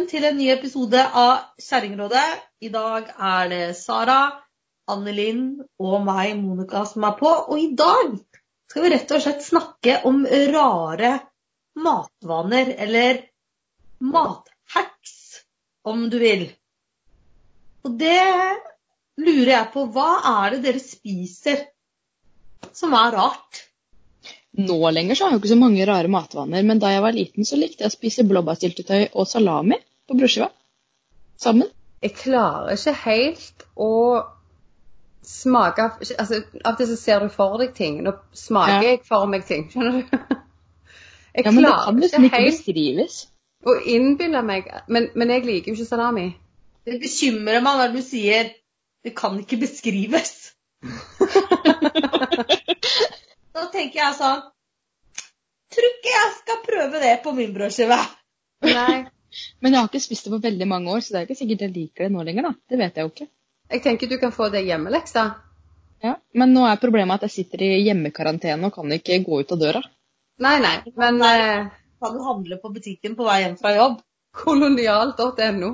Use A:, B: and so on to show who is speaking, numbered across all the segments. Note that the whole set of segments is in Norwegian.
A: sammen til en ny episode av Kjerringrådet. I dag er det Sara, Annelinn og meg, Monica, som er på. Og i dag skal vi rett og slett snakke om rare matvaner, eller mathacks, om du vil. Og det lurer jeg på. Hva er det dere spiser som er rart?
B: Nå lenger så har jeg jo ikke så mange rare matvaner, men da jeg var liten, så likte jeg å spise blåbærsyltetøy og salami på brødskiva. Sammen.
C: Jeg klarer ikke helt å smake altså, Av og til så ser du for deg ting. Nå smaker
B: Ja.
C: jeg for meg ting, skjønner du? Jeg
B: Ja, men det kan liksom
C: ikke
B: ikke
C: helt
B: beskrives.
C: å innbille meg men, men jeg liker jo ikke salami.
A: Det bekymrer meg når du sier 'det kan ikke beskrives'. da tenker jeg sånn Tror ikke jeg skal prøve det på min brødskive.
C: Nei.
B: Men jeg har ikke spist det på veldig mange år, så det er ikke sikkert jeg liker det nå lenger, da. Det vet jeg jo ikke.
C: Jeg tenker du kan få det hjemmeleksa.
B: Ja. Men nå er problemet at jeg sitter i hjemmekarantene og kan ikke gå ut av døra.
C: Nei, nei. Men eh,
A: Kan du handle på butikken på vei hjem fra jobb?
C: kolonial.no.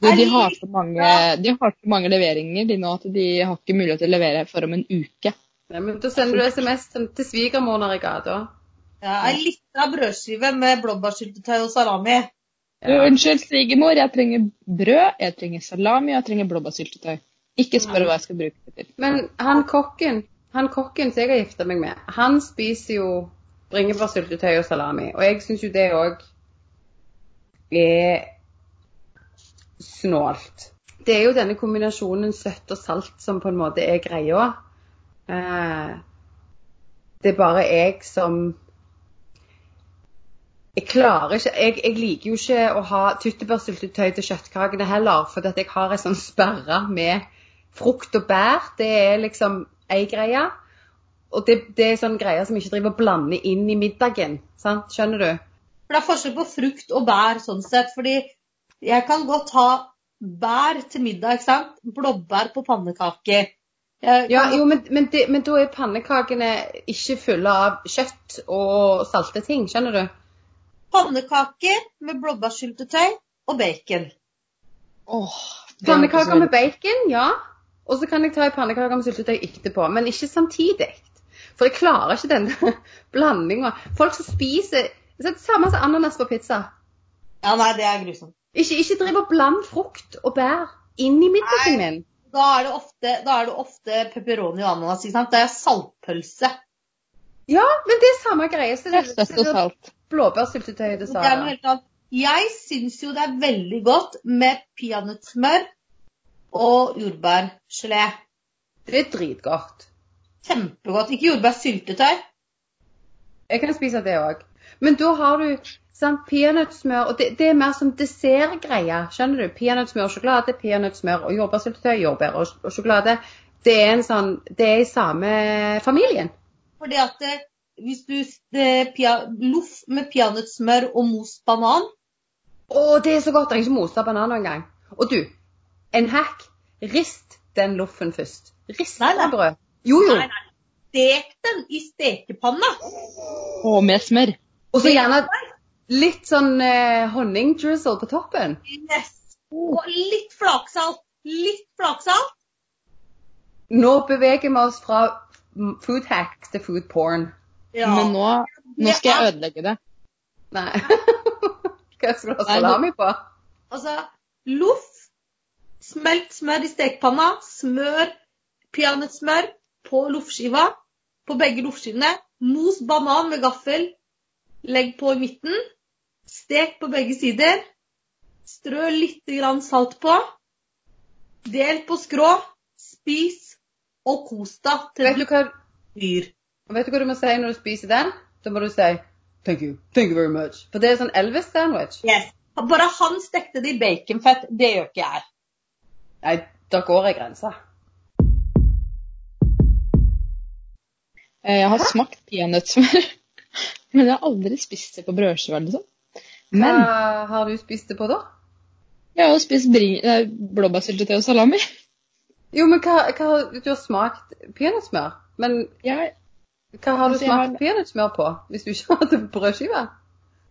B: Du, de, har så mange, de har så mange leveringer de nå at de har ikke mulighet til å levere for om en uke.
C: Nei, men Da sender du SMS til svigermor når jeg nede i gata.
A: Ja, Ei lita brødskive med blåbærsyltetøy og salami.
B: Du, unnskyld, svigermor, jeg trenger brød, jeg trenger salami jeg trenger blåbærsyltetøy. Ikke spør hva jeg skal bruke det til.
C: Men han kokken, han kokken som jeg har gifta meg med, han spiser jo bringebærsyltetøy og salami. Og jeg syns jo det òg er snålt. Det er jo denne kombinasjonen søtt og salt som på en måte er greia. Eh, det er bare jeg som Jeg klarer ikke jeg, jeg liker jo ikke å ha tyttebærsyltetøy til kjøttkakene heller, fordi jeg har ei sånn sperre med frukt og bær. Det er liksom ei greie. Og det, det er sånn greier som ikke driver og blander inn i middagen. Sant? Skjønner du?
A: For det er forskjell på frukt og bær sånn sett. Fordi jeg kan godt ha bær til middag, ikke sant? Blåbær på pannekaker. Kan...
C: Ja, jo, men, men, det, men da er pannekakene ikke fulle av kjøtt og salte ting. Skjønner du?
A: Pannekaker med blåbærsyltetøy og bacon.
B: Oh,
C: Pannekaker med bacon, ja. Og så kan jeg ta en pannekake med syltetøy etterpå, men ikke samtidig. For jeg klarer ikke denne blandinga. Folk som spiser det er det Samme som ananas på pizza.
A: Ja, nei, det er grusomt.
C: Ikke, ikke driv og bland frukt og bær inn i middagen min.
A: Da er det ofte, da er det ofte pepperoni og ananas. ikke sant? Det er saltpølse.
C: Ja, men det er samme greie som
B: Det er søtt og
C: du sa.
A: Det. Jeg syns jo det er veldig godt med peanøttsmør og jordbærgelé.
C: Det er dritgodt.
A: Kjempegodt. Ikke jordbærsyltetøy.
C: Jeg kan spise det òg. Men da har du sånn, peanøttsmør, og det, det er mer som dessertgreie. Skjønner du? Peanøttsmør og sjokolade, peanøttsmør og jordbærsyltetøy, jordbær og, sjokolade. Det er en sånn Det er i samme familien.
A: Fordi at det, hvis du Loff med peanøttsmør og most banan
C: Å, det er så godt! Jeg har ikke mosa banan engang. Og du, en hack. Rist den loffen først. Rist
A: Nei, nei.
C: brød. Jo, jo.
A: Nei, nei. Stek den i stekepanna.
B: Og med smør.
C: Og så gjerne litt sånn eh, honningdrizzle på toppen.
A: Yes. Og litt flaksalt. Litt flaksalt.
C: Nå beveger vi oss fra food hacks til food porn.
A: Ja.
B: Men nå, nå skal jeg ødelegge det.
C: Nei. Hva skal du ha salami på?
A: Altså, loff, smelt smør i stekepanna, smør peanøttsmør på loffskiva, på begge loffskivene, mos banan med gaffel, legg på i midten, stek på begge sider, strø litt grann salt på, del på skrå, spis og kos deg til
C: Vet
A: du
C: du,
A: flyr.
C: vet du hva du må si når du spiser den? Da må du si thank you, thank you very much. For det er sånn Elvis-sandwich.
A: Yes. Bare han stekte det i baconfett, det gjør ikke jeg.
C: Nei, da går jeg grensa.
B: Eh, Jeg har smakt peanøttsmør, men jeg har aldri spist det på brødskiva. Liksom. Men
C: Hva har du spist det på da?
B: jeg har spist eh, blåbærsyltetøy og salami.
C: Jo, men hva, hva har Du har smakt peanøttsmør. Men
B: Jeg,
C: hva har du
B: Altså, jeg har-
C: smakt peanøttsmør på, hvis du ikke har det brødskive?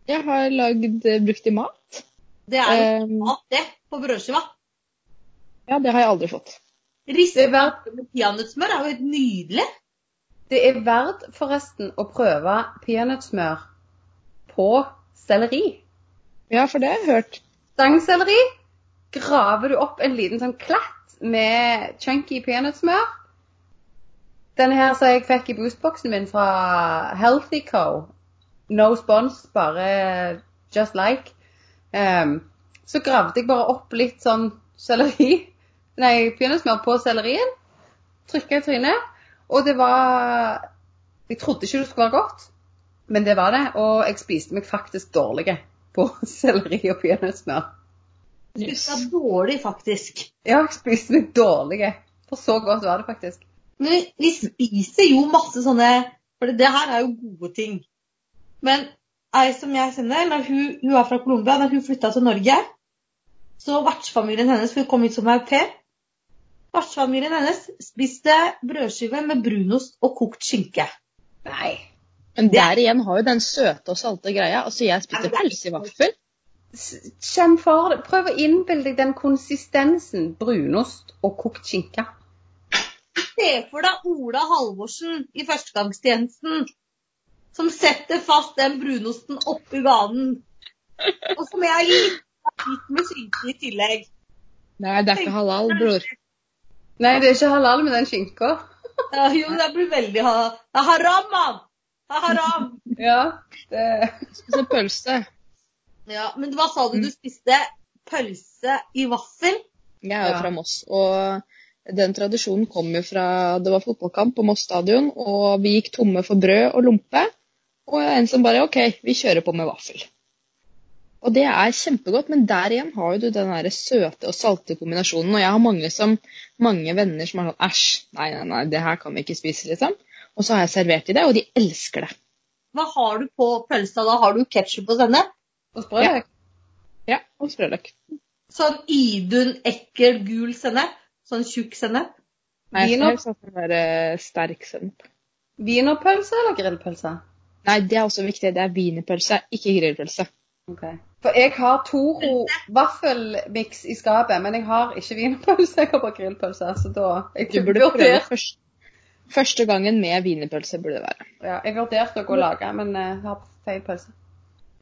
B: jeg har lagd eh, brukt i mat.
A: Det er jo
B: Um,
A: mat, det, på brødskiva.
B: ja, det har jeg aldri fått.
A: Ristet
C: verdt,
A: med peanøttsmør er jo helt nydelig.
C: det er verdt forresten å prøve peanøttsmør på selleri.
B: Ja, for det har jeg hørt.
C: Stangselleri graver du opp en liten sånn klatt med chunky peanøttsmør. Denne her som jeg fikk i boostboksen min fra Healthy Co. No spons, bare just like. Um, så gravde jeg bare opp litt sånn selleri, nei, peanøttsmør på sellerien. Trykka i trynet. Og det var Jeg trodde ikke det skulle være godt, men det var det. Og jeg spiste meg faktisk dårlig på selleri og peanøttsmør.
A: Spiste dårlig, faktisk.
C: Ja, jeg spiste meg dårlig. For så godt var det faktisk.
A: Men vi, vi spiser jo masse sånne For det her er jo gode ting. Men ei som jeg kjenner, når hun, hun er fra Colombia, da hun flytta til Norge, så vertsfamilien hennes Hun kom hit som au pair. Vertsfamilien hennes spiste brødskive med brunost og kokt skinke.
C: Nei.
B: Men der igjen har jo den søte og salte greia. Altså, jeg spiste pølse i vaffel.
C: Kjem for det. Prøv å innbille deg den konsistensen. Brunost og kokt skinke.
A: Se for deg Ola Halvorsen i førstegangstjenesten som setter fast den brunosten oppi ganen. Og som jeg har litt med skinke i tillegg.
B: Nei, det er ikke halal, bror.
C: Nei, det er ikke halal med den skinka.
A: Ja, jo, det blir veldig halal. Det er haram, mann! Det er haram!
C: Ja, det
B: Spiser pølse.
A: Ja, Men hva sa du? Du spiste pølse i vaffel?
B: Jeg er jo
C: Ja.
B: fra Moss, og den tradisjonen kom jo fra det var fotballkamp på Moss stadion, og vi gikk tomme for brød og lompe. Og en som bare OK, vi kjører på med vaffel. Og det er kjempegodt, men der igjen har du den der søte og salte kombinasjonen. Og jeg har mange, som, mange venner som er sånn æsj, nei, nei, nei, det her kan vi ikke spise, liksom. Og så har jeg servert i det, og de elsker det.
A: Hva har du på pølsa da? Har du ketsjup og sennep?
C: Og sprødløk.
B: Ja, og sprøløk.
A: Sånn Idun ekkel gul sennep? Sånn tjukk sennep?
B: Nei, jeg skal sånn eh, sterk sennep.
C: Wienerpølse eller grillpølse?
B: Nei, det er også viktig. Det er wienerpølse, ikke grillpølse.
C: Ok. For jeg har Toro vaffelmiks i skapet, men jeg har ikke wienerpølse. Jeg har bare grillpølse. Så da jeg
B: Du burde prøve først, første gangen med wienerpølse, burde det være.
C: Ja, jeg vurderte å gå og lage, men eh, jeg har feil pølse.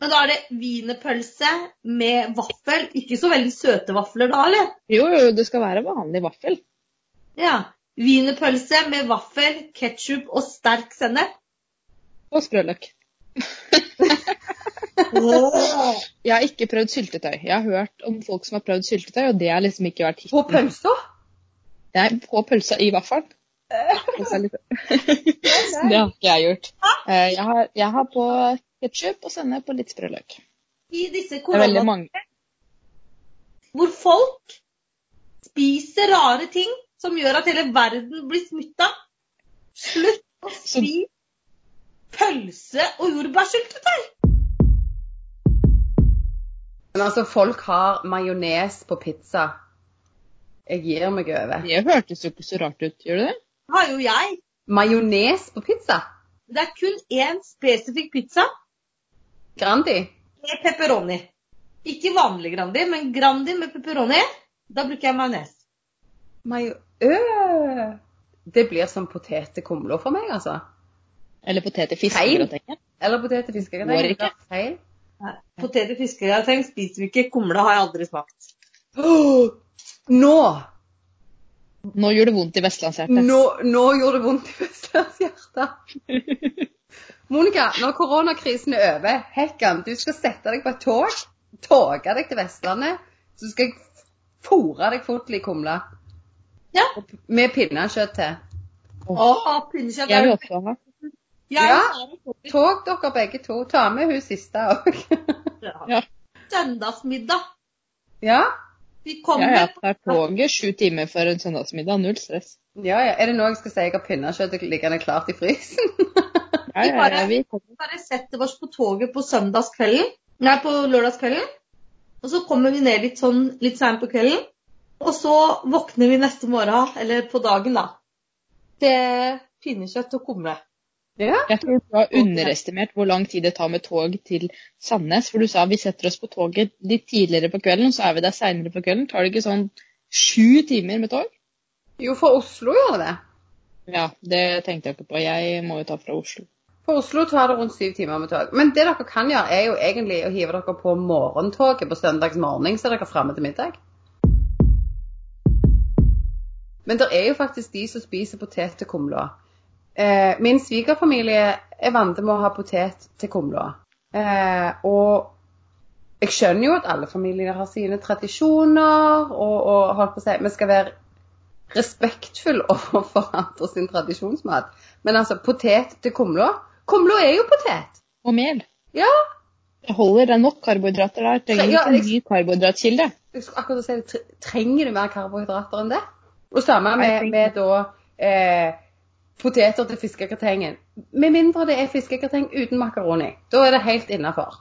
A: Men da er det wienerpølse med vaffel. Ikke så veldig søte vafler da, eller?
B: Jo, jo, det skal være vanlig vaffel.
A: Ja. Wienerpølse med vaffel, ketsjup og sterk sennep.
B: Og sprøløk. Jeg har ikke prøvd syltetøy. Jeg har hørt om folk som har prøvd syltetøy, og det har liksom ikke vært
C: På
B: hitten.
C: pølsa?
B: Nei, på pølsa i vaffelen. Det har ikke jeg gjort. Eh, Jeg har, jeg har på ketsjup og sennep og litt sprøløk.
A: I disse
B: Det er veldig
A: korona
B: mange.
A: hvor folk spiser rare ting som gjør at hele verden blir smitta. Slutt å spise pølse og jordbærsyltetøy!
C: Men altså, folk har majones på pizza. Jeg gir meg over.
B: Det hørtes jo ikke så rart ut, gjør det det?
A: Det har jo jeg.
C: Majones på pizza?
A: Det er kun én spesifikk pizza
C: Grandi?
A: med pepperoni. Ikke vanlig Grandi, men Grandi med pepperoni. Da bruker jeg majones.
C: Majo... Øh. Det blir som potetkumler for meg, altså.
B: Eller potet i
C: Feil.
B: fiskegratengen.
C: Eller potet til fiskegrateng.
A: Potet i fiskegrateng spiser vi ikke. Kumle har jeg aldri smakt.
C: Oh, Nå!
B: Nå gjør det vondt i vestlandshjertet.
C: Nå, nå gjør det vondt i Vestlandshjertet. Monica, når koronakrisen er over, Hekkan, du skal sette deg på et tog, toge deg til Vestlandet, så skal jeg fòre deg fotlig kumle.
A: Ja.
C: Med pinnekjøtt til.
A: Å, pinnekjøtt er jo
B: også
C: Ja. Tog dere begge to. Ta med hun siste òg.
A: Ja. Søndagsmiddag.
C: ja?
A: Vi
B: Ja,
A: ja.
B: jeg tar toget sju timer før en søndagsmiddag. Null stress.
C: Ja, ja. Er det noe jeg skal si jeg har pinnekjøttet liggende klart i frysen?
B: Ja, ja, ja, vi
A: bare setter oss på toget på søndagskvelden. Nei, på lørdagskvelden. Og så kommer vi ned litt sånn litt seint på kvelden. Og så våkner vi neste morgen, eller på dagen, da, til pinnekjøtt og kumle.
C: Ja.
B: Jeg tror du har underestimert hvor lang tid det tar med tog til Sandnes. For du sa vi setter oss på toget litt tidligere på kvelden, så er vi der seinere på kvelden. Tar det ikke sånn sju timer med tog?
C: Jo, for Oslo gjør det det.
B: Ja, det tenkte jeg ikke på. Jeg må jo ta fra Oslo.
C: For Oslo tar det rundt syv timer med tog. Men det dere kan gjøre, er jo egentlig å hive dere på morgentoget på søndags morgen, så er dere framme til middag. Men det er jo faktisk de som spiser potet til kumla. Eh, min svigerfamilie er vant med å ha potet til kumla. Eh, og jeg skjønner jo at alle familier har sine tradisjoner, og, og holdt på å si, vi skal være respektfulle overfor andre sin tradisjonsmat. Men altså, potet til kumla Kumla er jo potet.
B: Og mel.
C: Ja.
B: Det holder, det er nok karbohydrater der. Trenger
C: Ja,
B: ikke en ny karbohydratkilde.
C: Jeg skulle akkurat si, det. Trenger du mer karbohydrater enn det? Og samme med, med da eh, poteter til fiskegratengen. Med mindre det er fiskegrateng uten makaroni. Da er det helt innafor.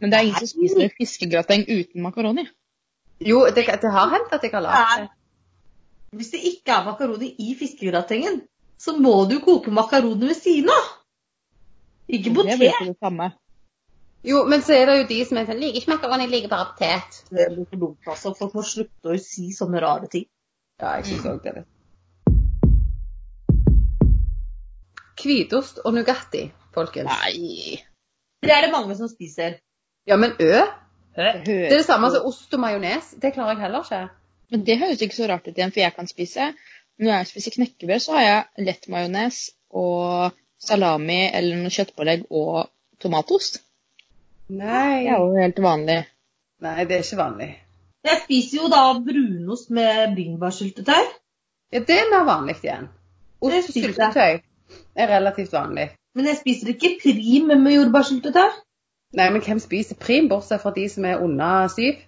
B: Men det er ingen som spiser fiskegrateng uten makaroni.
C: Jo, det, det har hendt at jeg har lagd det.
A: Hvis det ikke er makaroni i fiskegratengen, så må du koke makaroni ved siden av. Ikke
B: Det
A: potet.
B: blir ikke det samme.
C: Jo, men så er det jo de som er sånn Liker ikke makaroni, liker bare potet.
A: Det blir for dumt, altså. Folk må slutte å si sånne rare ting.
C: Ja, jeg syns òg det. vet. Hvitost og Nugatti, folkens.
B: Nei.
A: Det er det mange som spiser.
C: Ja, men ø?
B: Det,
C: Det er det samme som ost og majones. Det klarer jeg heller ikke.
B: Men det høres ikke så rart ut igjen, for jeg kan spise Når jeg spiser knekkebrød, så har jeg lett majones og salami eller noe kjøttpålegg og tomatost.
C: Nei.
B: Det er jo helt vanlig.
C: Nei, det er ikke vanlig.
A: Jeg spiser jo da brunost med bringebærsyltetøy.
C: Ja, det er mer vanlig igjen. Ost
A: Det
C: og syltetøy er relativt vanlig.
A: Men jeg spiser ikke prim med jordbærsyltetøy.
C: Nei, men hvem spiser prim, bortsett fra de som er under syv?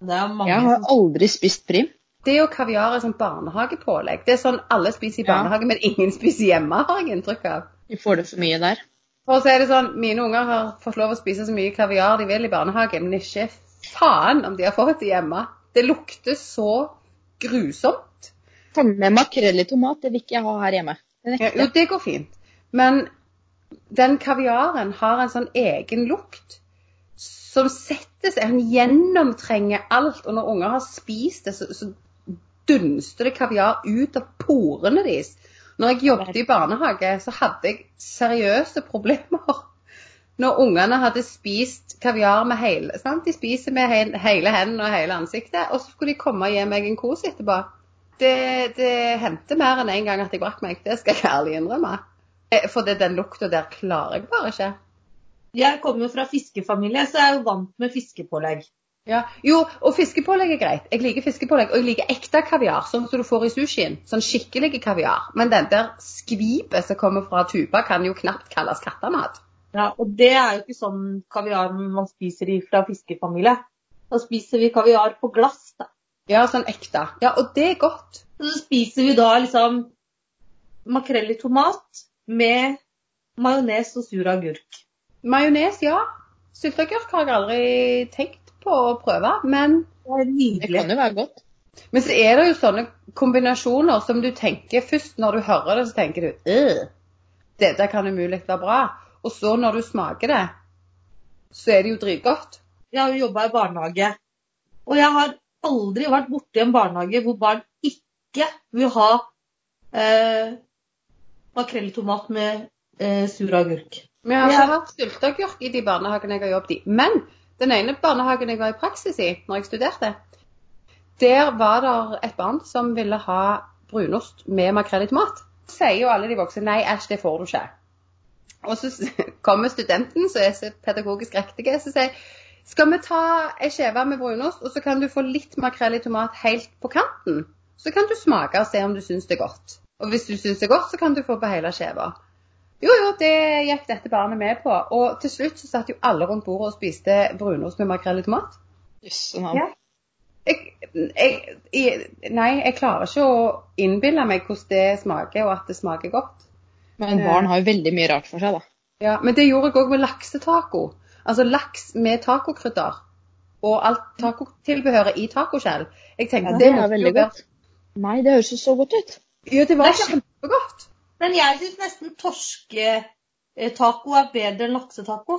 A: Det er mange
B: Jeg har aldri spist prim.
C: Det og kaviar er sånn barnehagepålegg. Det er sånn alle spiser i
B: Ja.
C: barnehage, men ingen spiser hjemme, har jeg inntrykk av.
B: Vi får det for mye der.
C: For så er det sånn, Mine unger har fått lov å spise så mye kaviar de vil i barnehagen, men ikke faen om de har fått det hjemme. Det lukter så grusomt.
B: Samme med makrell i tomat, det vil ikke jeg ha her hjemme. Det
C: Ja, jo, det går fint. Men den kaviaren har en sånn egen lukt som seg Han gjennomtrenger alt. Og når unger har spist det, så, så dunster det kaviar ut av porene deres. Når jeg jobbet i barnehage, så hadde jeg seriøse problemer. Når ungene hadde spist kaviar med hele sant? De spiser med hele hendene og hele ansiktet, og så skulle de komme og gi meg en kos etterpå. Det, det hendte mer enn en gang at jeg brakk meg. Det skal jeg ærlig innrømme. Eh, For det, den lukta der klarer jeg bare ikke.
A: Jeg kommer jo fra fiskefamilie, så jeg er jo vant med fiskepålegg.
C: Ja. Jo, og fiskepålegg er greit. Jeg liker fiskepålegg, og jeg liker ekte kaviar, sånn som du får i sushien. Sånn skikkelig kaviar. Men den der skvipet som kommer fra tuba, kan jo knapt kalles kattemat.
A: Ja, og det er jo ikke sånn kaviar man spiser i fra fiskefamilie. Da spiser vi kaviar på glass. Da.
C: Ja, sånn ekte. Ja, og det er godt.
A: Så spiser vi da liksom makrell i tomat med majones og sur agurk.
C: Majones, ja. Sylteagurk har jeg aldri tenkt på å prøve, men
A: Det er
B: Det kan jo være godt.
C: Men så er det jo sånne kombinasjoner som du tenker først når du hører det, så tenker du øh, dette kan umulig være bra. Og så når du smaker det, så er det jo dritgodt.
A: Jeg har jo jobba i barnehage, og jeg har aldri vært borti en barnehage hvor barn ikke vil ha eh, makrell i tomat med eh, sur agurk.
C: Vi har ikke hatt sylteagurk i de barnehagene jeg har jobbet i. Men den ene barnehagen jeg var i praksis i når jeg studerte, der var det et barn som ville ha brunost med makrell i tomat. Sier jo alle de voksne nei, æsj, det får du ikke. Og så kommer studenten som er så pedagogisk riktig, og sier skal vi ta ei skive med brunost, og så kan du få litt makrell i tomat helt på kanten. Så kan du smake og se om du syns det er godt. Og hvis du syns det er godt, så kan du få på hele skiva. Jo, jo, det gikk dette barnet med på. Og til slutt så satt jo alle rundt bordet og spiste brunost med makrell i tomat.
B: Jøsse navn.
A: Ja.
C: Jeg, jeg, jeg, nei, jeg klarer ikke å innbille meg hvordan det smaker, og at det smaker godt.
B: Men barn har jo veldig mye rart for seg, da.
C: Ja, Men det gjorde jeg òg med laksetaco. Altså laks med tacokrydder. Og alt tacotilbehøret i tacoskjell. Jeg tenkte
B: Ja,
C: det,
B: det er veldig
C: jo
B: godt. Nei, det høres jo så godt ut.
C: Ja, det var kjempegodt.
A: Men jeg syns nesten torske, eh, er bedre enn laksetaco.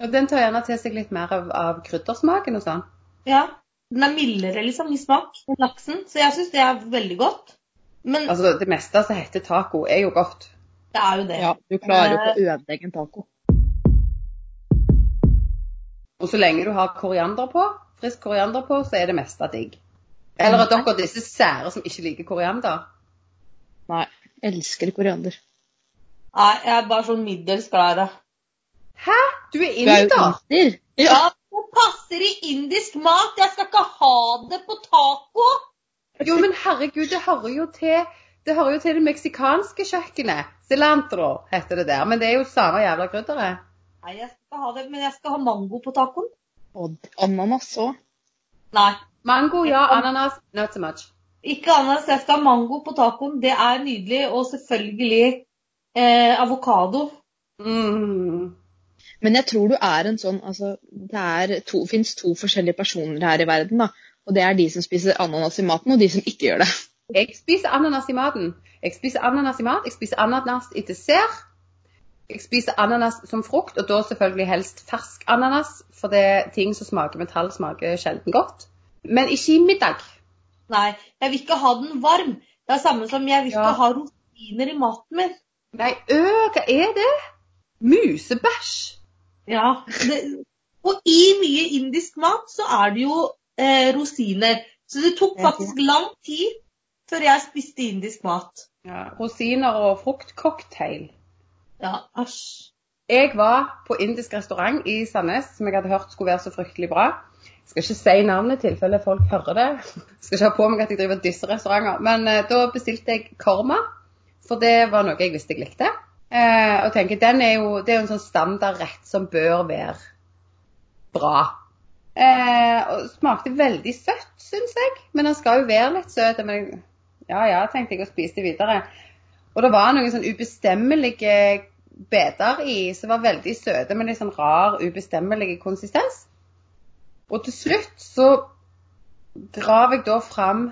C: Ja, den tar gjerne til seg litt mer av, av kryddersmaken og sånn.
A: Ja. Den er mildere liksom i smak enn laksen, så jeg syns det er veldig godt. Men
C: Altså, det meste som heter taco, er jo godt.
A: det er jo det.
B: Ja, du klarer jo ikke å ødelegge en taco.
C: Og så lenge du har koriander på, frisk koriander på, så er det meste digg. Eller at dere disse sære som ikke liker koriander.
B: Nei, elsker koriander.
A: Nei, jeg er bare sånn middels glad i det.
C: Hæ? Du er
B: Du er
C: inder?
B: inder.
A: Ja, det passer i indisk mat. Jeg skal ikke ha det på taco.
C: Jo, men herregud, det hører jo til det hører jo til det meksikanske kjøkkenet. Cilantro heter det der. Men det er jo samme jævla krydderet.
A: Nei, jeg skal ikke ha det, men jeg skal ha mango på tacoen.
B: Og ananas òg.
A: Nei,
C: Mango, ja. Ananas, not so much.
A: Ikke. Jeg skal ha mango på tacoen. Det er nydelig. Og selvfølgelig eh, avokado.
C: Mm.
B: Men jeg tror du er en sånn altså, Det er to, fins to forskjellige personer her i verden. da. Og det er de som spiser ananas i maten, og de som ikke gjør det.
C: Jeg spiser ananas i maten. Jeg spiser ananas i mat. Jeg spiser ananas i dessert. Jeg spiser ananas som frukt, og da selvfølgelig helst fersk ananas. For det er ting som smaker metall, smaker sjelden godt. Men ikke i middag.
A: Nei, jeg vil ikke ha den varm. Det er samme som jeg vil ikke
C: Ja.
A: ha rosiner i maten min.
C: Nei, øh, hva er det? Musebæsj.
A: Ja. Det, og i mye indisk mat så er det jo eh, rosiner. Så det tok faktisk lang tid før jeg spiste indisk mat.
C: Ja, rosiner og fruktcocktail.
A: Ja, æsj.
C: Jeg var på indisk restaurant i Sandnes som jeg hadde hørt skulle være så fryktelig bra. Skal ikke si navnet i tilfelle folk hører det. Skal ikke ha på meg at jeg driver disse restauranter. Men eh, da bestilte jeg korma, for det var noe jeg visste jeg likte. Eh, og tenker, den er jo, Det er jo en sånn standardrett som bør være bra. Eh, og smakte veldig søtt, syns jeg. Men den skal jo være litt søt. Men ja ja, tenkte jeg og spiste videre. Og det var noen sånn ubestemmelige biter i som var veldig søte, men litt sånn rar, ubestemmelig konsistens. Og til slutt så drar jeg da fram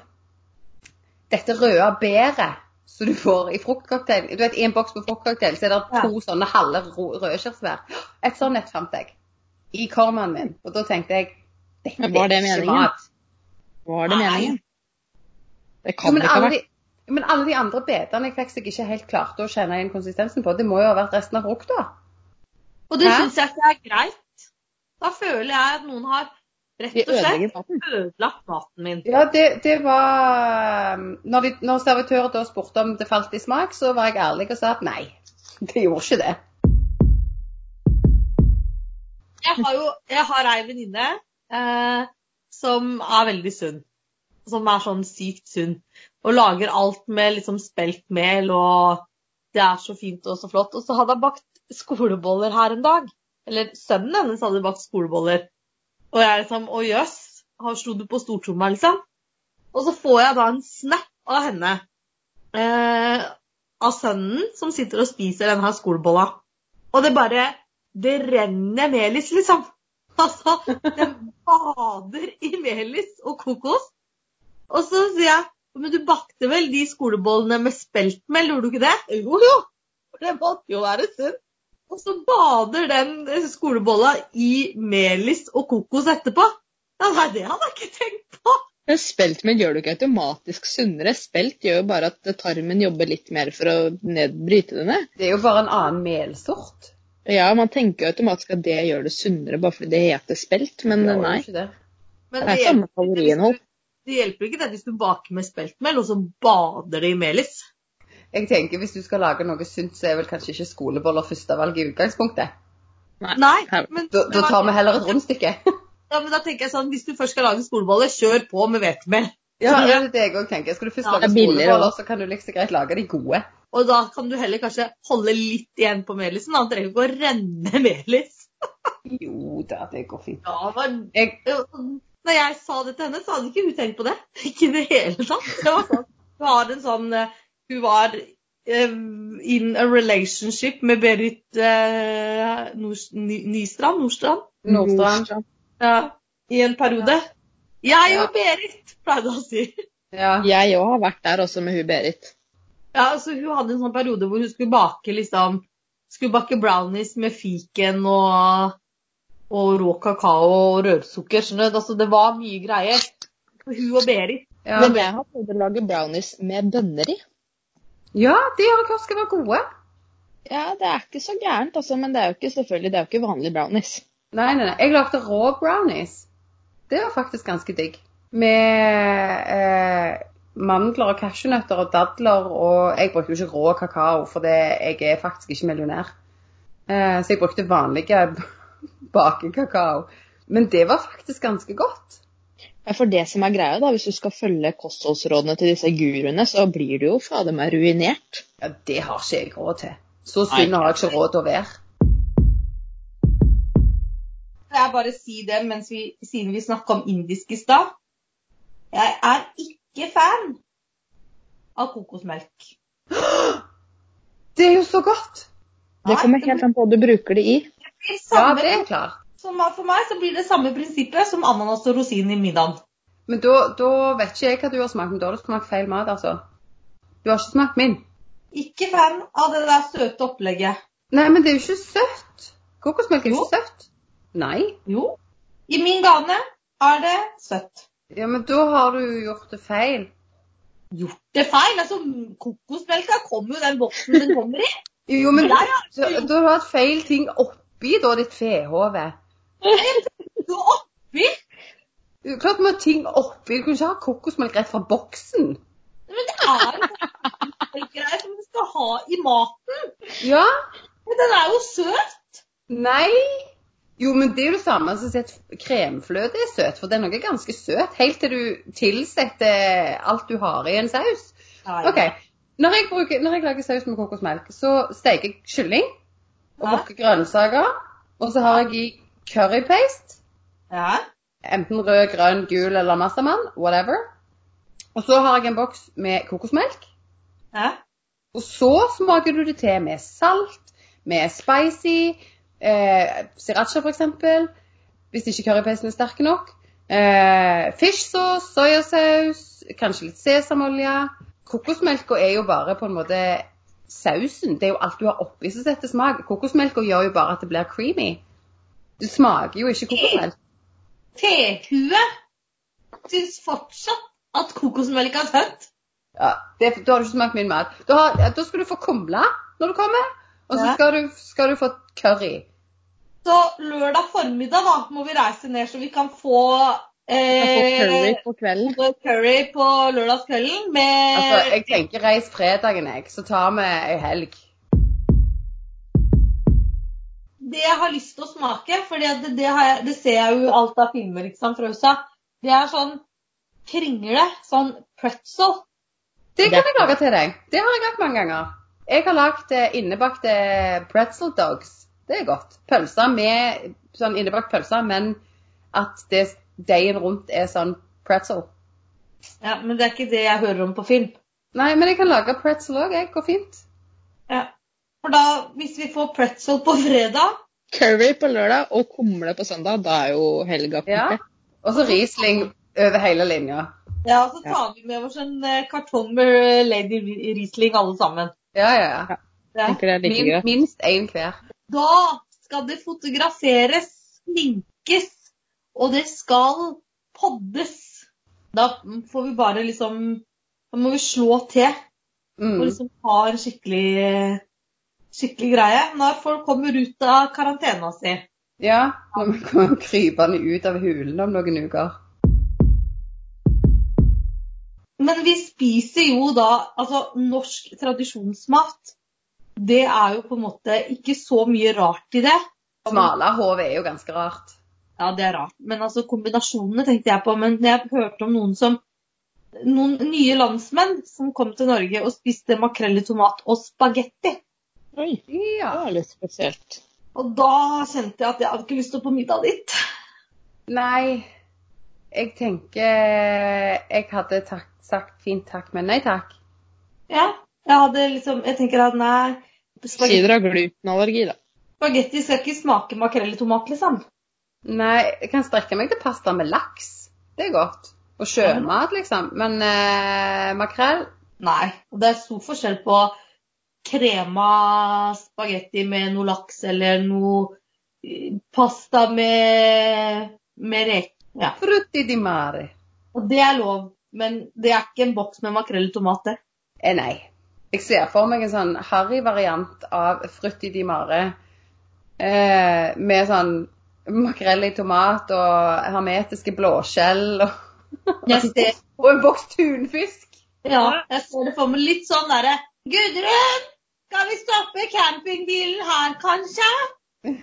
C: dette røde bæret som du får i fruktcocktail. Du vet, I en boks med fruktcocktail så er det to sånne halve røde kirsebær. Et sånt et fant jeg i kormaen min. Og da tenkte jeg dette
B: er det
C: ikke
B: meningen?
C: mat.
B: Var det
A: Nei.
B: meningen? Det
C: Jo,
B: kan
C: men,
B: det ikke ha vært.
C: de, men alle de andre betene jeg fikk som jeg ikke helt klarte å kjenne igjen konsistensen på, det må jo ha vært resten av frukta.
A: Og det syns jeg ikke er greit. Da føler jeg at noen har rett og slett ødelagt maten min.
C: Ja, det, det var når, de, når servitøren da spurte om det falt i smak, så var jeg ærlig og sa at nei, det gjorde ikke det.
A: Jeg har jo jeg har ei venninne eh, som er veldig sunn. Som er sånn sykt sunn. Og lager alt med liksom speltmel, og det er så fint og så flott. Og så hadde hun bakt skoleboller her en dag. Eller sønnen hennes hadde bakt skoleboller. Og jeg liksom Å jøss, har slo du på stortromma, liksom? Og så får jeg da en snap av henne. Eh, av sønnen som sitter og spiser denne skolebolla. Og det bare Det renner melis, liksom. Altså, den bader i melis og kokos. Og så sier jeg Men du bakte vel de skolebollene med speltmel, gjorde du ikke det? Jo, jo. Det måtte jo være sunt. Og så bader den skolebolla i melis og kokos etterpå. Ja, nei, det hadde jeg ikke tenkt på.
B: Men speltmel gjør du ikke automatisk sunnere. Spelt gjør jo bare at tarmen jobber litt mer for å nedbryte det ned.
C: Det er jo bare en annen melsort.
B: Ja, man tenker jo automatisk at det gjør det sunnere bare fordi det heter spelt, men
C: Det
B: nei.
C: det.
A: Men
B: Det er samme kaloriinnhold.
A: det hjelper ikke det hvis du baker med speltmel, og så bader det i melis.
C: Jeg tenker Hvis du skal lage noe sunt, så er vel kanskje ikke skoleboller førstevalg i utgangspunktet.
A: Nei, men,
C: Da, da tar vi heller et rundstykke.
A: ja, men da tenker jeg sånn, Hvis du først skal lage skoleboller, kjør på med hvetemel.
C: Ja, det er det jeg òg tenker. Skal du først
A: Ja,
C: lage
B: er
C: skoleboller, så kan du like så greit lage de gode.
A: Og da kan du heller kanskje holde litt igjen på melisen. Da trenger du ikke å renne melis.
C: Jo da, det går fint.
A: Ja, men
C: Jeg,
A: Når jeg sa det til henne, så hadde ikke hun tenkt på det. Ikke i det hele tatt. Det var sånn, Du har en sånn eh, Hun var eh, in a relationship med Berit eh, Nors- Nystrand? Nordstrand?
C: Nordstrand.
A: Ja, I en periode. Jeg
C: Ja.
A: og Berit, pleide hun å si.
C: ja.
B: Jeg òg har vært der også med hun Berit.
A: Ja, altså Hun hadde en sånn periode hvor hun skulle bake liksom skulle bake brownies med fiken og, og rå kakao og rørsukker. skjønner du. Altså, det var mye greier. Hun og Berit.
C: Ja,
B: Men jeg har prøvd å lage brownies med bønner i.
C: ja det har skal være gode.
B: Ja, det er ikke så gærent, altså, men det er jo ikke selvfølgelig, det er jo ikke vanlige brownies.
C: Nei, nei, nei. Jeg lagde rå brownies. Det var faktisk ganske digg. Med eh, mandler og cashewnøtter og dadler og Jeg brukte jo ikke rå kakao, for det, jeg er faktisk ikke millionær. Eh, så jeg brukte vanlige bakekakao. Men det var faktisk ganske godt.
B: Ja, for det som er greia, da, hvis du skal følge kostholdsrådene til disse guruene, så blir du jo fader meg ruinert.
C: Ja, det har ikke jeg råd til. Så sunn har jeg ikke råd til å være.
A: Jeg bare si det mens vi, siden vi snakka om indisk i stad. Jeg er ikke fan av kokosmelk.
C: Det er jo så godt!
B: Det kommer helt an på hva du bruker det i.
A: Det blir
C: Ja, det er klart.
A: Som, for meg så blir det samme prinsippet som ananas og rosin i middagen.
C: Men da, da vet ikke jeg hva du har smakt, men da har du smakt feil mat, altså. Du har ikke smakt min.
A: Ikke fan av det der søte opplegget.
C: Nei, men det er jo ikke søtt. Kokosmelk er jo ikke søtt. Nei.
A: Jo. I min gane er det søtt.
C: Ja, men da har du gjort det feil.
A: Gjort det feil? Altså, kokosmelka kommer jo den boksen den kommer i.
C: Jo, men da, har du hatt feil ting oppi, da, ditt fehove.
A: Er oppi.
C: Klart vi har ting oppi. Du kan ikke ha kokosmelk rett fra boksen.
A: Men det er jo greie som du skal ha i maten.
C: Ja.
A: Men den er jo søt.
C: Nei. Jo, men det er jo det samme som at kremfløte er søt, for den er ganske søt, helt til du tilsetter alt du har i en saus. OK. Når jeg, bruker, når jeg lager saus med kokosmelk, så steker jeg kylling og
A: Ja.
C: wokker grønnsaker. Og så har jeg i currypaste.
A: Ja.
C: Enten rød, grønn, gul eller massaman. Whatever. Og så har jeg en boks med kokosmelk.
A: ja.
C: Og så smaker du det til med salt, med spicy, eh, sriracha f.eks. Hvis ikke currypasten er sterk nok. Eh, fish sauce, soyasaus, kanskje litt sesamolje. Kokosmelka er jo bare på en måte sausen. Det er jo alt du har oppi som setter smak. Kokosmelka gjør jo bare at det blir creamy. Det smaker jo ikke kokosmelk.
A: Tekue syns fortsatt at kokosmelk er søtt.
C: Ja, det, da har du ikke smakt min mat. Da, har, da skal du få kumle når du kommer, og så skal du, skal du få curry.
A: Så lørdag formiddag da, må vi reise ned så vi kan få
B: får curry
A: eh,
B: på kvelden.
A: curry på lørdagskvelden med
C: Altså, jeg tenker reis fredagen, jeg, så tar vi ei helg.
A: Det jeg har lyst til å smake, for det, det, det ser jeg jo alt av filmer ikke sant, fra USA, det er sånn kringle, sånn pretzel.
C: Det kan jeg lage til deg. Det har jeg hatt mange ganger. Jeg har lagd eh, innebakte pretzel dogs. Det er godt. Pølser med sånn innebakt pølse, men at det, deigen rundt er sånn pretzel.
A: Ja, Men det er ikke det jeg hører om på film.
C: Nei, men jeg kan lage pretzel òg, jeg. Går fint.
A: Ja. For da, hvis vi får pretzel på fredag
B: Curry på lørdag og kumle på søndag, da er jo helga
C: Ja. Og så Riesling over hele linja.
A: Ja, og så tar vi med oss en eh, kartong med eh, Lady Riesling alle sammen.
C: Ja, ja, ja.
A: Ja.
B: Det er like
C: Min, minst én hver.
A: Da skal det fotograferes, sminkes, og det skal poddes. Da får vi bare liksom Da må vi slå til og
C: Mm.
A: liksom ha en skikkelig, skikkelig greie når folk kommer ut av karantena si.
C: Ja, når vi kommer krypende ut av hulen om noen uker.
A: Men vi spiser jo da altså norsk tradisjonsmat. Det er jo på en måte ikke så mye rart i det.
C: Smalahove er jo ganske rart.
A: Ja, det er rart. Men altså kombinasjonene tenkte jeg på. Men jeg hørte om noen som noen nye landsmenn som kom til Norge og spiste makrell i tomat og spagetti.
B: Oi, det er litt spesielt.
A: Og da kjente jeg at jeg hadde ikke lyst til å på middag dit.
C: Nei, jeg tenker Jeg hadde takk, sagt fint takk, men nei takk.
A: Ja, jeg hadde liksom Jeg tenker at nei,
B: Si
A: spagetti,
B: dere har glutenallergi, da.
A: spagetti skal ikke smake makrell i tomat, liksom.
C: Nei, jeg kan strekke meg til pasta med laks. Det er godt. Og sjømat, liksom. Men eh, makrell
A: Nei. Og det er stor forskjell på krema spagetti med noe laks eller noe eh, pasta med, med reker. Ja.
C: Frutti di mare.
A: Og det er lov, men det er ikke en boks med makrell i tomat, det.
C: Eh, nei. Jeg ser for meg en sånn harry-variant av frutti di mare. Eh, med sånn makrell i tomat og hermetiske blåskjell og, og en boks tunfisk.
A: ja, jeg får det for meg litt sånn derre Gudrun, skal vi stoppe campingbilen her, kanskje?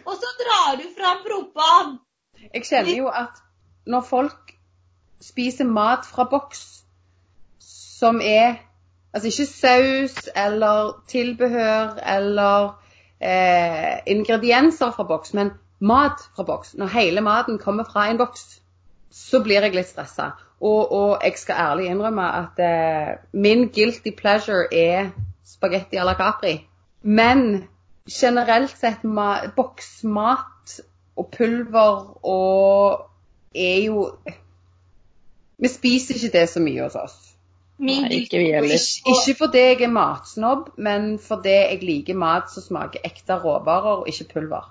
A: Og så drar du fram proppen.
C: Jeg kjenner jo at når folk spiser mat fra boks som er Altså ikke saus eller tilbehør eller eh, ingredienser fra boks, men mat fra boks. Når hele maten kommer fra en boks, så blir jeg litt stressa. Og, og jeg skal ærlig innrømme at eh, min guilty pleasure er spagetti à la Capri. Men generelt sett boksmat og pulver og er jo Vi spiser ikke det så mye hos oss.
B: Nei, ikke
C: ikke, ikke fordi jeg er matsnobb, men fordi jeg liker mat som smaker ekte råvarer, og ikke pulver.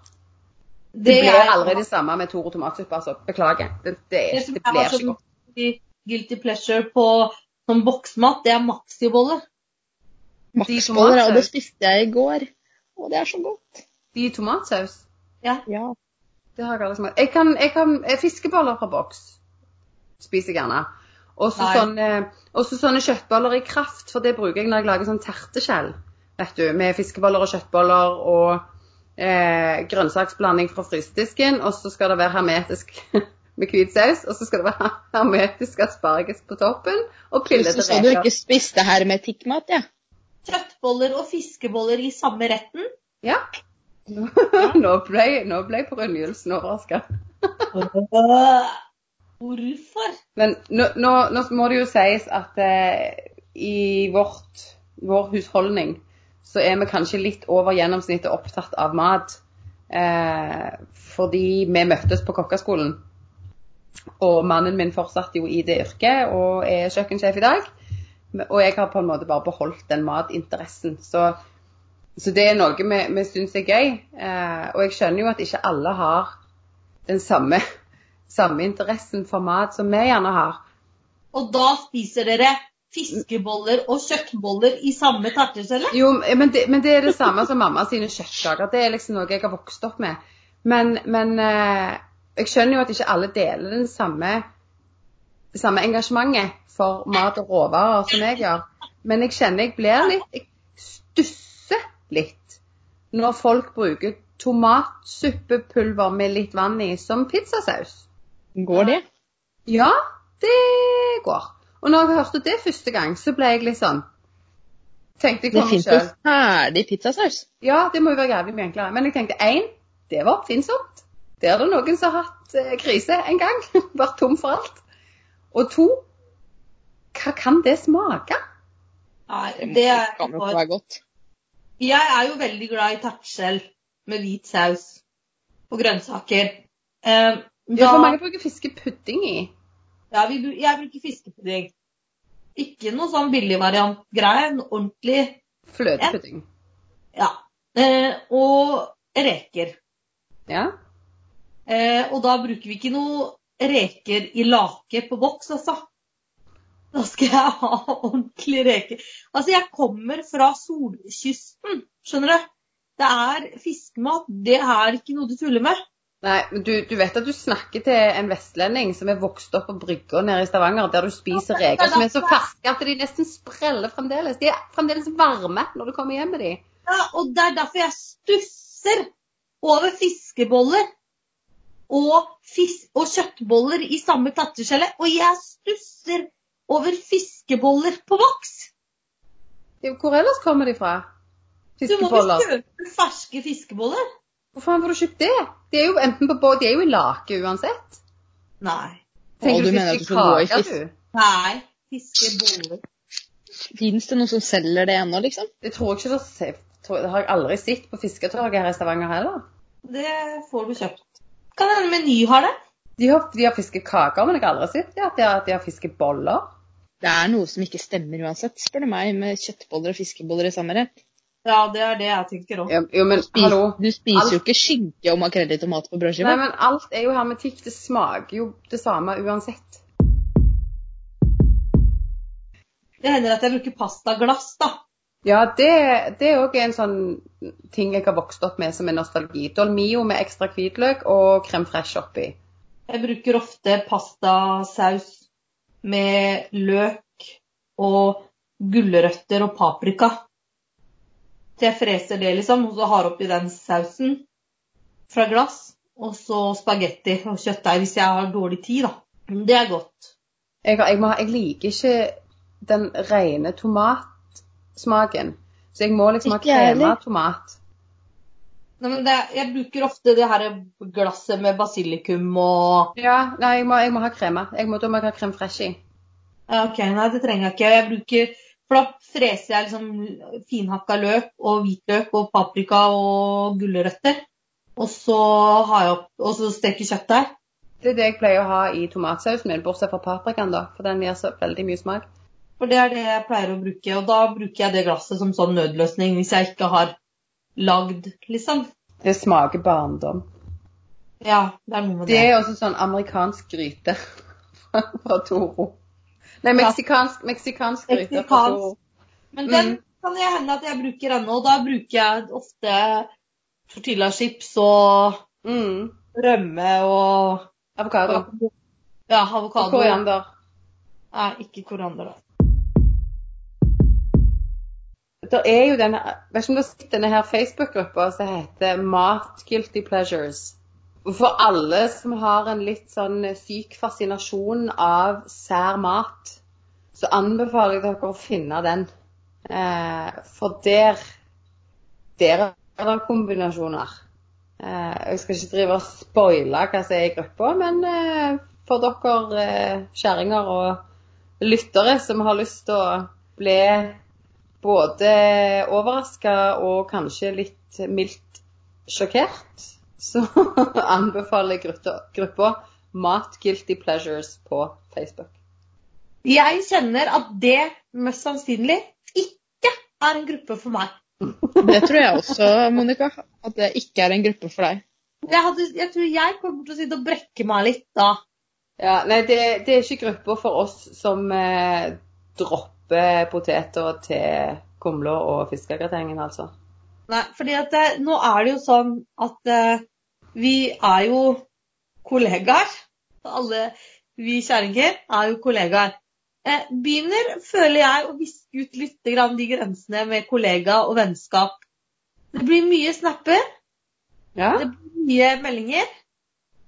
C: Det,
A: det
C: blir
A: er-
C: aldri det samme med Toro tomatsuppe, altså. Beklager. Det, det,
A: Det
C: blir ikke godt.
A: guilty pleasure på som boksmat, det er maxiboller.
C: De
B: Maksboller, og det spiste jeg i går. Og det er så godt.
C: de i tomatsaus,
B: Ja.
C: det har jeg aldri smakt. Jeg kan, jeg kan eh, fiskeboller fra boks. Spiser jeg gjerne. Også sånne, også sånne kjøttboller i kraft, for det bruker jeg når jeg lager sånn terteskjell. Vet du, med fiskeboller og kjøttboller og eh, grønnsaksblanding fra frysedisken. Og så skal det være hermetisk med hvit saus. Og så skal det være hermetisk asparges på toppen. Og
B: Så
C: reker.
B: så du ikke spiste hermetikkmat, ja?
A: Kjøttboller og fiskeboller i samme retten.
C: Ja. Nå ble, nå ble fornyelsen overraska.
A: Hvorfor?
C: Men nå, nå, nå må det jo sies at eh, i vårt, vår husholdning så er vi kanskje litt over gjennomsnittet opptatt av mat. Eh, fordi vi møttes på kokkeskolen. Og mannen min fortsatte jo i det yrket og er kjøkkensjef i dag. Og jeg har på en måte bare beholdt den matinteressen. Så, så det er noe vi, vi syns er gøy. Eh, og jeg skjønner jo at ikke alle har den samme, samme interessen for mat som vi gjerne har.
A: Og da spiser dere fiskeboller og kjøttboller i samme tarteselle?
C: Jo, men det, men det er det samme som mamma sine kjøttkaker. Det er liksom noe jeg har vokst opp med. Men, men eh, jeg skjønner jo at ikke alle deler den samme, samme engasjementet for mat og råvarer som jeg gjør. Men jeg kjenner jeg blir litt Jeg stusser litt når folk bruker tomatsuppepulver med litt vann i som pizzasaus.
B: Går det?
C: Ja, det går. Og når jeg hørte det første gang, så ble jeg litt sånn Tenkte jeg på meg sjøl.
B: Det fins jo ferdig pizzasaus.
C: Ja, det må jo være jævlig mye enklere. Men jeg tenkte én, det var oppfinnsomt. Det er det noen som har hatt eh, krise en gang. Vært tom for alt. Og to, hva kan det smake?
A: Nei,
B: Det
A: det er
B: kan jo ikke være godt.
A: Jeg er jo veldig glad i tartskjell med hvit saus og grønnsaker. Eh,
C: Ja,
A: da,
C: for mange bruker fiskepudding i.
A: ja, vi, jeg bruker fiskepudding. Ikke noe sånn billigvariant-greie. En ordentlig
C: Fløtepudding.
A: Ja. Eh, og reker.
C: Ja.
A: Eh, og da bruker vi ikke noe reker i lake på boks, altså. Da skal jeg ha ordentlige reker. Altså, jeg kommer fra solkysten, skjønner du. Det er fiskemat. Det er ikke noe du tuller med.
C: Nei, men du, du vet at du snakker til en vestlending som er vokst opp på brygga nede i Stavanger, der du spiser reker som er så ferske at de nesten spreller fremdeles. De er fremdeles varme når du kommer hjem med de.
A: Ja, og det er derfor jeg stusser over fiskeboller og, fis og kjøttboller i samme tatteskjelle. Og jeg stusser over fiskeboller på voks.
C: Hvor ellers kommer de fra?
A: Du må jo kjøpe ferske fiskeboller.
C: Hvor faen får du kjøpt det? De er jo enten på båt, de er jo i lake uansett.
A: Nei.
C: Tenker
B: du
C: du
B: mener at du skal gå i fisk-
A: Nei, fiskeboller.
B: Fins det noen som selger det ennå, liksom?
C: Det tror jeg ikke det, tror- det har jeg aldri sett på fisketorget her i Stavanger heller.
A: Det får du kjøpt. Kan hende Meny har det.
C: De har, de har fiskekaker, men jeg har aldri sett ja, at de har, de har fiskeboller.
B: Det er noe som ikke stemmer uansett, spør du meg, med kjøttboller og fiskeboller i samme rett.
A: Ja, det er det jeg tenker òg.
C: Jo, jo, men
B: Spis,
C: hallo.
B: du spiser
C: Alt-
B: jo ikke skinke og makrell i tomat på
C: Nei, men alt er jo hermetikk. Det smaker jo det samme uansett.
A: Det hender at jeg bruker pastaglass, da.
C: Ja, det, det er òg en sånn ting jeg har vokst opp med som er nostalgi. Dolmio med ekstra hvitløk og crème fresh oppi.
A: Jeg bruker ofte pastasaus med løk og gulrøtter og paprika. Så jeg freser det, liksom, og så har oppi den sausen fra glass. Og så spagetti og kjøttdeig hvis jeg har dårlig tid, da. Det er godt.
C: Jeg, jeg, må, jeg liker ikke den rene tomatsmaken. Så jeg må liksom ha krema tomat.
A: Nei, men det, jeg bruker ofte det her glasset med basilikum og
C: Ja, nei, jeg må, jeg må ha krema. Jeg må, da må jeg ha crème fresh i.
A: Ja, OK, nei, det trenger jeg ikke. Jeg bruker For da freser jeg liksom finhakka løk og hvitløk og paprika og gulrøtter. Og så har jeg opp Og så steker kjøttet.
C: Det er det jeg pleier å ha i tomatsausen min, bortsett fra paprikaen, da. For den gir så veldig mye smak.
A: For det er det jeg pleier å bruke. Og da bruker jeg det glasset som sånn nødløsning hvis jeg ikke har lagd, liksom.
C: Det smaker barndom.
A: Ja, det er noe med
C: Det
A: det.
C: er også sånn amerikansk gryte fra Toro. Nei, meksikansk, meksikansk gryte fra Toro.
A: Men den
C: Mm.
A: kan det hende at jeg bruker ennå. Da bruker jeg ofte tortillachips og
C: Mm.
A: rømme og
C: Avokado.
A: Ja,
C: Og
A: avokado.
C: koriander.
A: Nei, ikke koriander, da.
C: Det er jo denne, vet ikke om det sitter denne her Facebook-gruppa som heter Mat Guilty Pleasures. For alle som har en litt sånn syk fascinasjon av sær mat, så anbefaler jeg dere å finne den. Eh, for der, der er det kombinasjoner. Eh, jeg skal ikke drive og spoile hva som er i gruppa, men eh, for dere eh, kjerringer og lyttere som har lyst til å bli både overraska og kanskje litt mildt sjokkert, så anbefaler jeg gruppa, gruppa Mat Guilty Pleasures på Facebook.
A: Jeg kjenner at det mest sannsynlig ikke er en gruppe for meg.
B: Det tror jeg også, Monica. At det ikke er en gruppe for deg.
A: Jeg, hadde, jeg tror jeg kommer til å sitte og brekke meg litt da.
C: Ja, nei, det, det er ikke grupper for oss som eh, dropper poteter til kumler og fiskegratengen, altså.
A: Nei, fordi at det, nå er det jo sånn at eh, vi er jo kollegaer. Alle vi kjerringer er jo kollegaer. Eh, begynner, føler jeg, å viske ut litt grann de grensene med kollega og vennskap. Det blir mye snapper,
C: Ja?
A: det blir mye meldinger.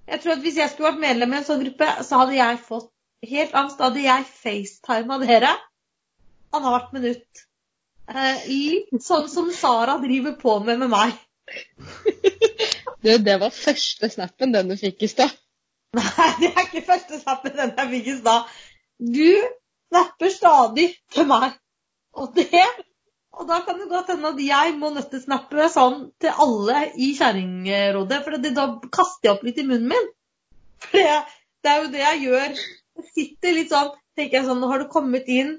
A: Jeg tror at Hvis jeg skulle vært medlem i en sånn gruppe, så hadde jeg fått helt angst. Da hadde jeg facetima dere annethvert minutt. Eh, litt sånn som Sara driver på med med meg.
B: Du, det var første snappen den du fikk i stad.
A: Nei, det er ikke første snappen den jeg fikk i stad. Du snapper stadig til meg. Og det Og da kan det godt hende at jeg må nøttesnappe sånn til alle i Kjerringrådet. For da kaster jeg opp litt i munnen min. For det, det er jo det jeg gjør. Jeg sitter litt sånn tenker jeg sånn, Nå har du kommet inn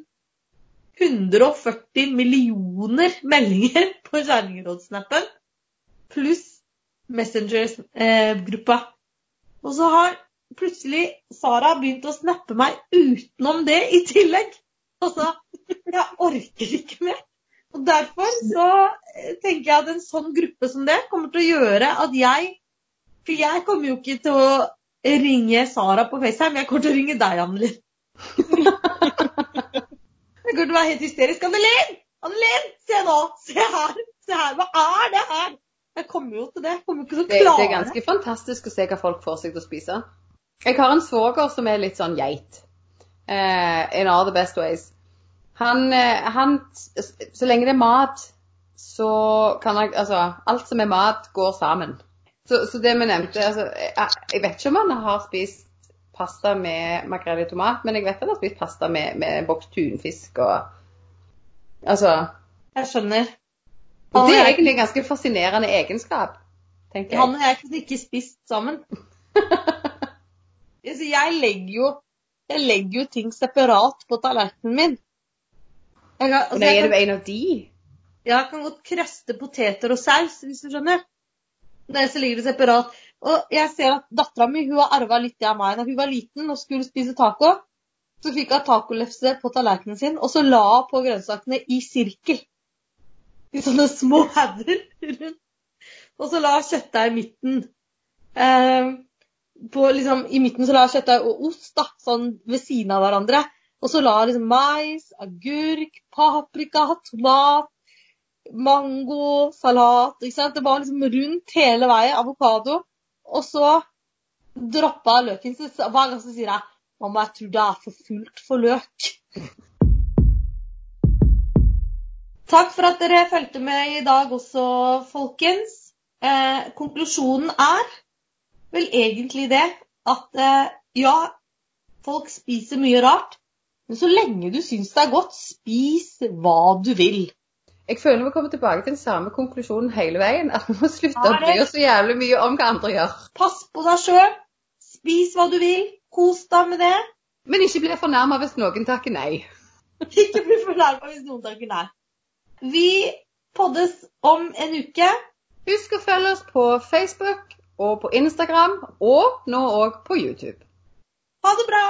A: 140 millioner meldinger på Kjerringrådsnappen. Pluss Messenger-gruppa. Og så har plutselig Sara begynt å snappe meg utenom det i tillegg. Altså, jeg orker ikke mer. Og derfor så eh, tenker jeg at en sånn gruppe som det kommer til å gjøre at jeg For jeg kommer jo ikke til å ringe Sara på FaceTime, jeg kommer til å ringe deg, Annelin. Jeg kommer til å være helt hysterisk. Annelin! Annelin! Se nå! Se her! Se her! Hva er det her? Jeg kommer jo til det. Jeg kommer ikke til å
C: Det, det er ganske fantastisk å se hva folk får seg til å spise. Jeg har en svoger som er litt sånn geit. Uh, in all the best ways. Han, eh, han Så lenge det er mat, så kan jeg Altså, alt som er mat, går sammen. Så, så det vi nevnte altså, jeg, jeg vet ikke om han har spist pasta med makrell i tomat, men jeg vet at jeg har spist pasta med, med boks tunfisk og Altså
A: Jeg skjønner.
C: Og det er egentlig en ganske fascinerende egenskap, tenker jeg.
A: Han og jeg kunne ikke spist sammen. Jeg legger jo jeg legger jo ting separat på tallerkenen min. Kan- altså,
C: Nei, er du en av de?
A: Jeg kan godt krøste poteter og saus, hvis du skjønner. Det så ligger det separat. Og jeg ser at dattera mi hun har arva litt av meg. Da hun var liten og skulle spise taco, så fikk hun tacolefse på tallerkenen sin, og så la hun på grønnsakene i sirkel. I sånne små hauger rundt. Og så la hun kjøttdeig i midten. Eh, på, liksom, I midten så la hun kjøttdeig og ost da, sånn ved siden av hverandre. Og så la hun liksom mais, agurk, paprika, tomat, mango, salat. ikke sant? Det var liksom rundt hele veien. Avokado. Og så droppa løken. sin. hver gang så sier jeg Mamma, jeg tror det er for fullt for løk. Takk for at dere fulgte med i dag også, folkens. Eh, konklusjonen er vel egentlig det at eh, ja, folk spiser mye rart. Men så lenge du syns det er godt, spis hva du vil.
C: Jeg føler vi kommer tilbake til den samme konklusjonen hele veien. At vi må slutte å bry oss så jævlig mye om hva andre gjør.
A: Pass på deg sjøl. Spis hva du vil. Kos deg med det.
C: Men ikke bli fornærma hvis noen takker nei.
A: Ikke bli fornærma hvis noen takker nei. Vi poddes om en uke.
C: Husk å følge oss på Facebook og på Instagram, og nå òg på YouTube.
A: Ha det bra!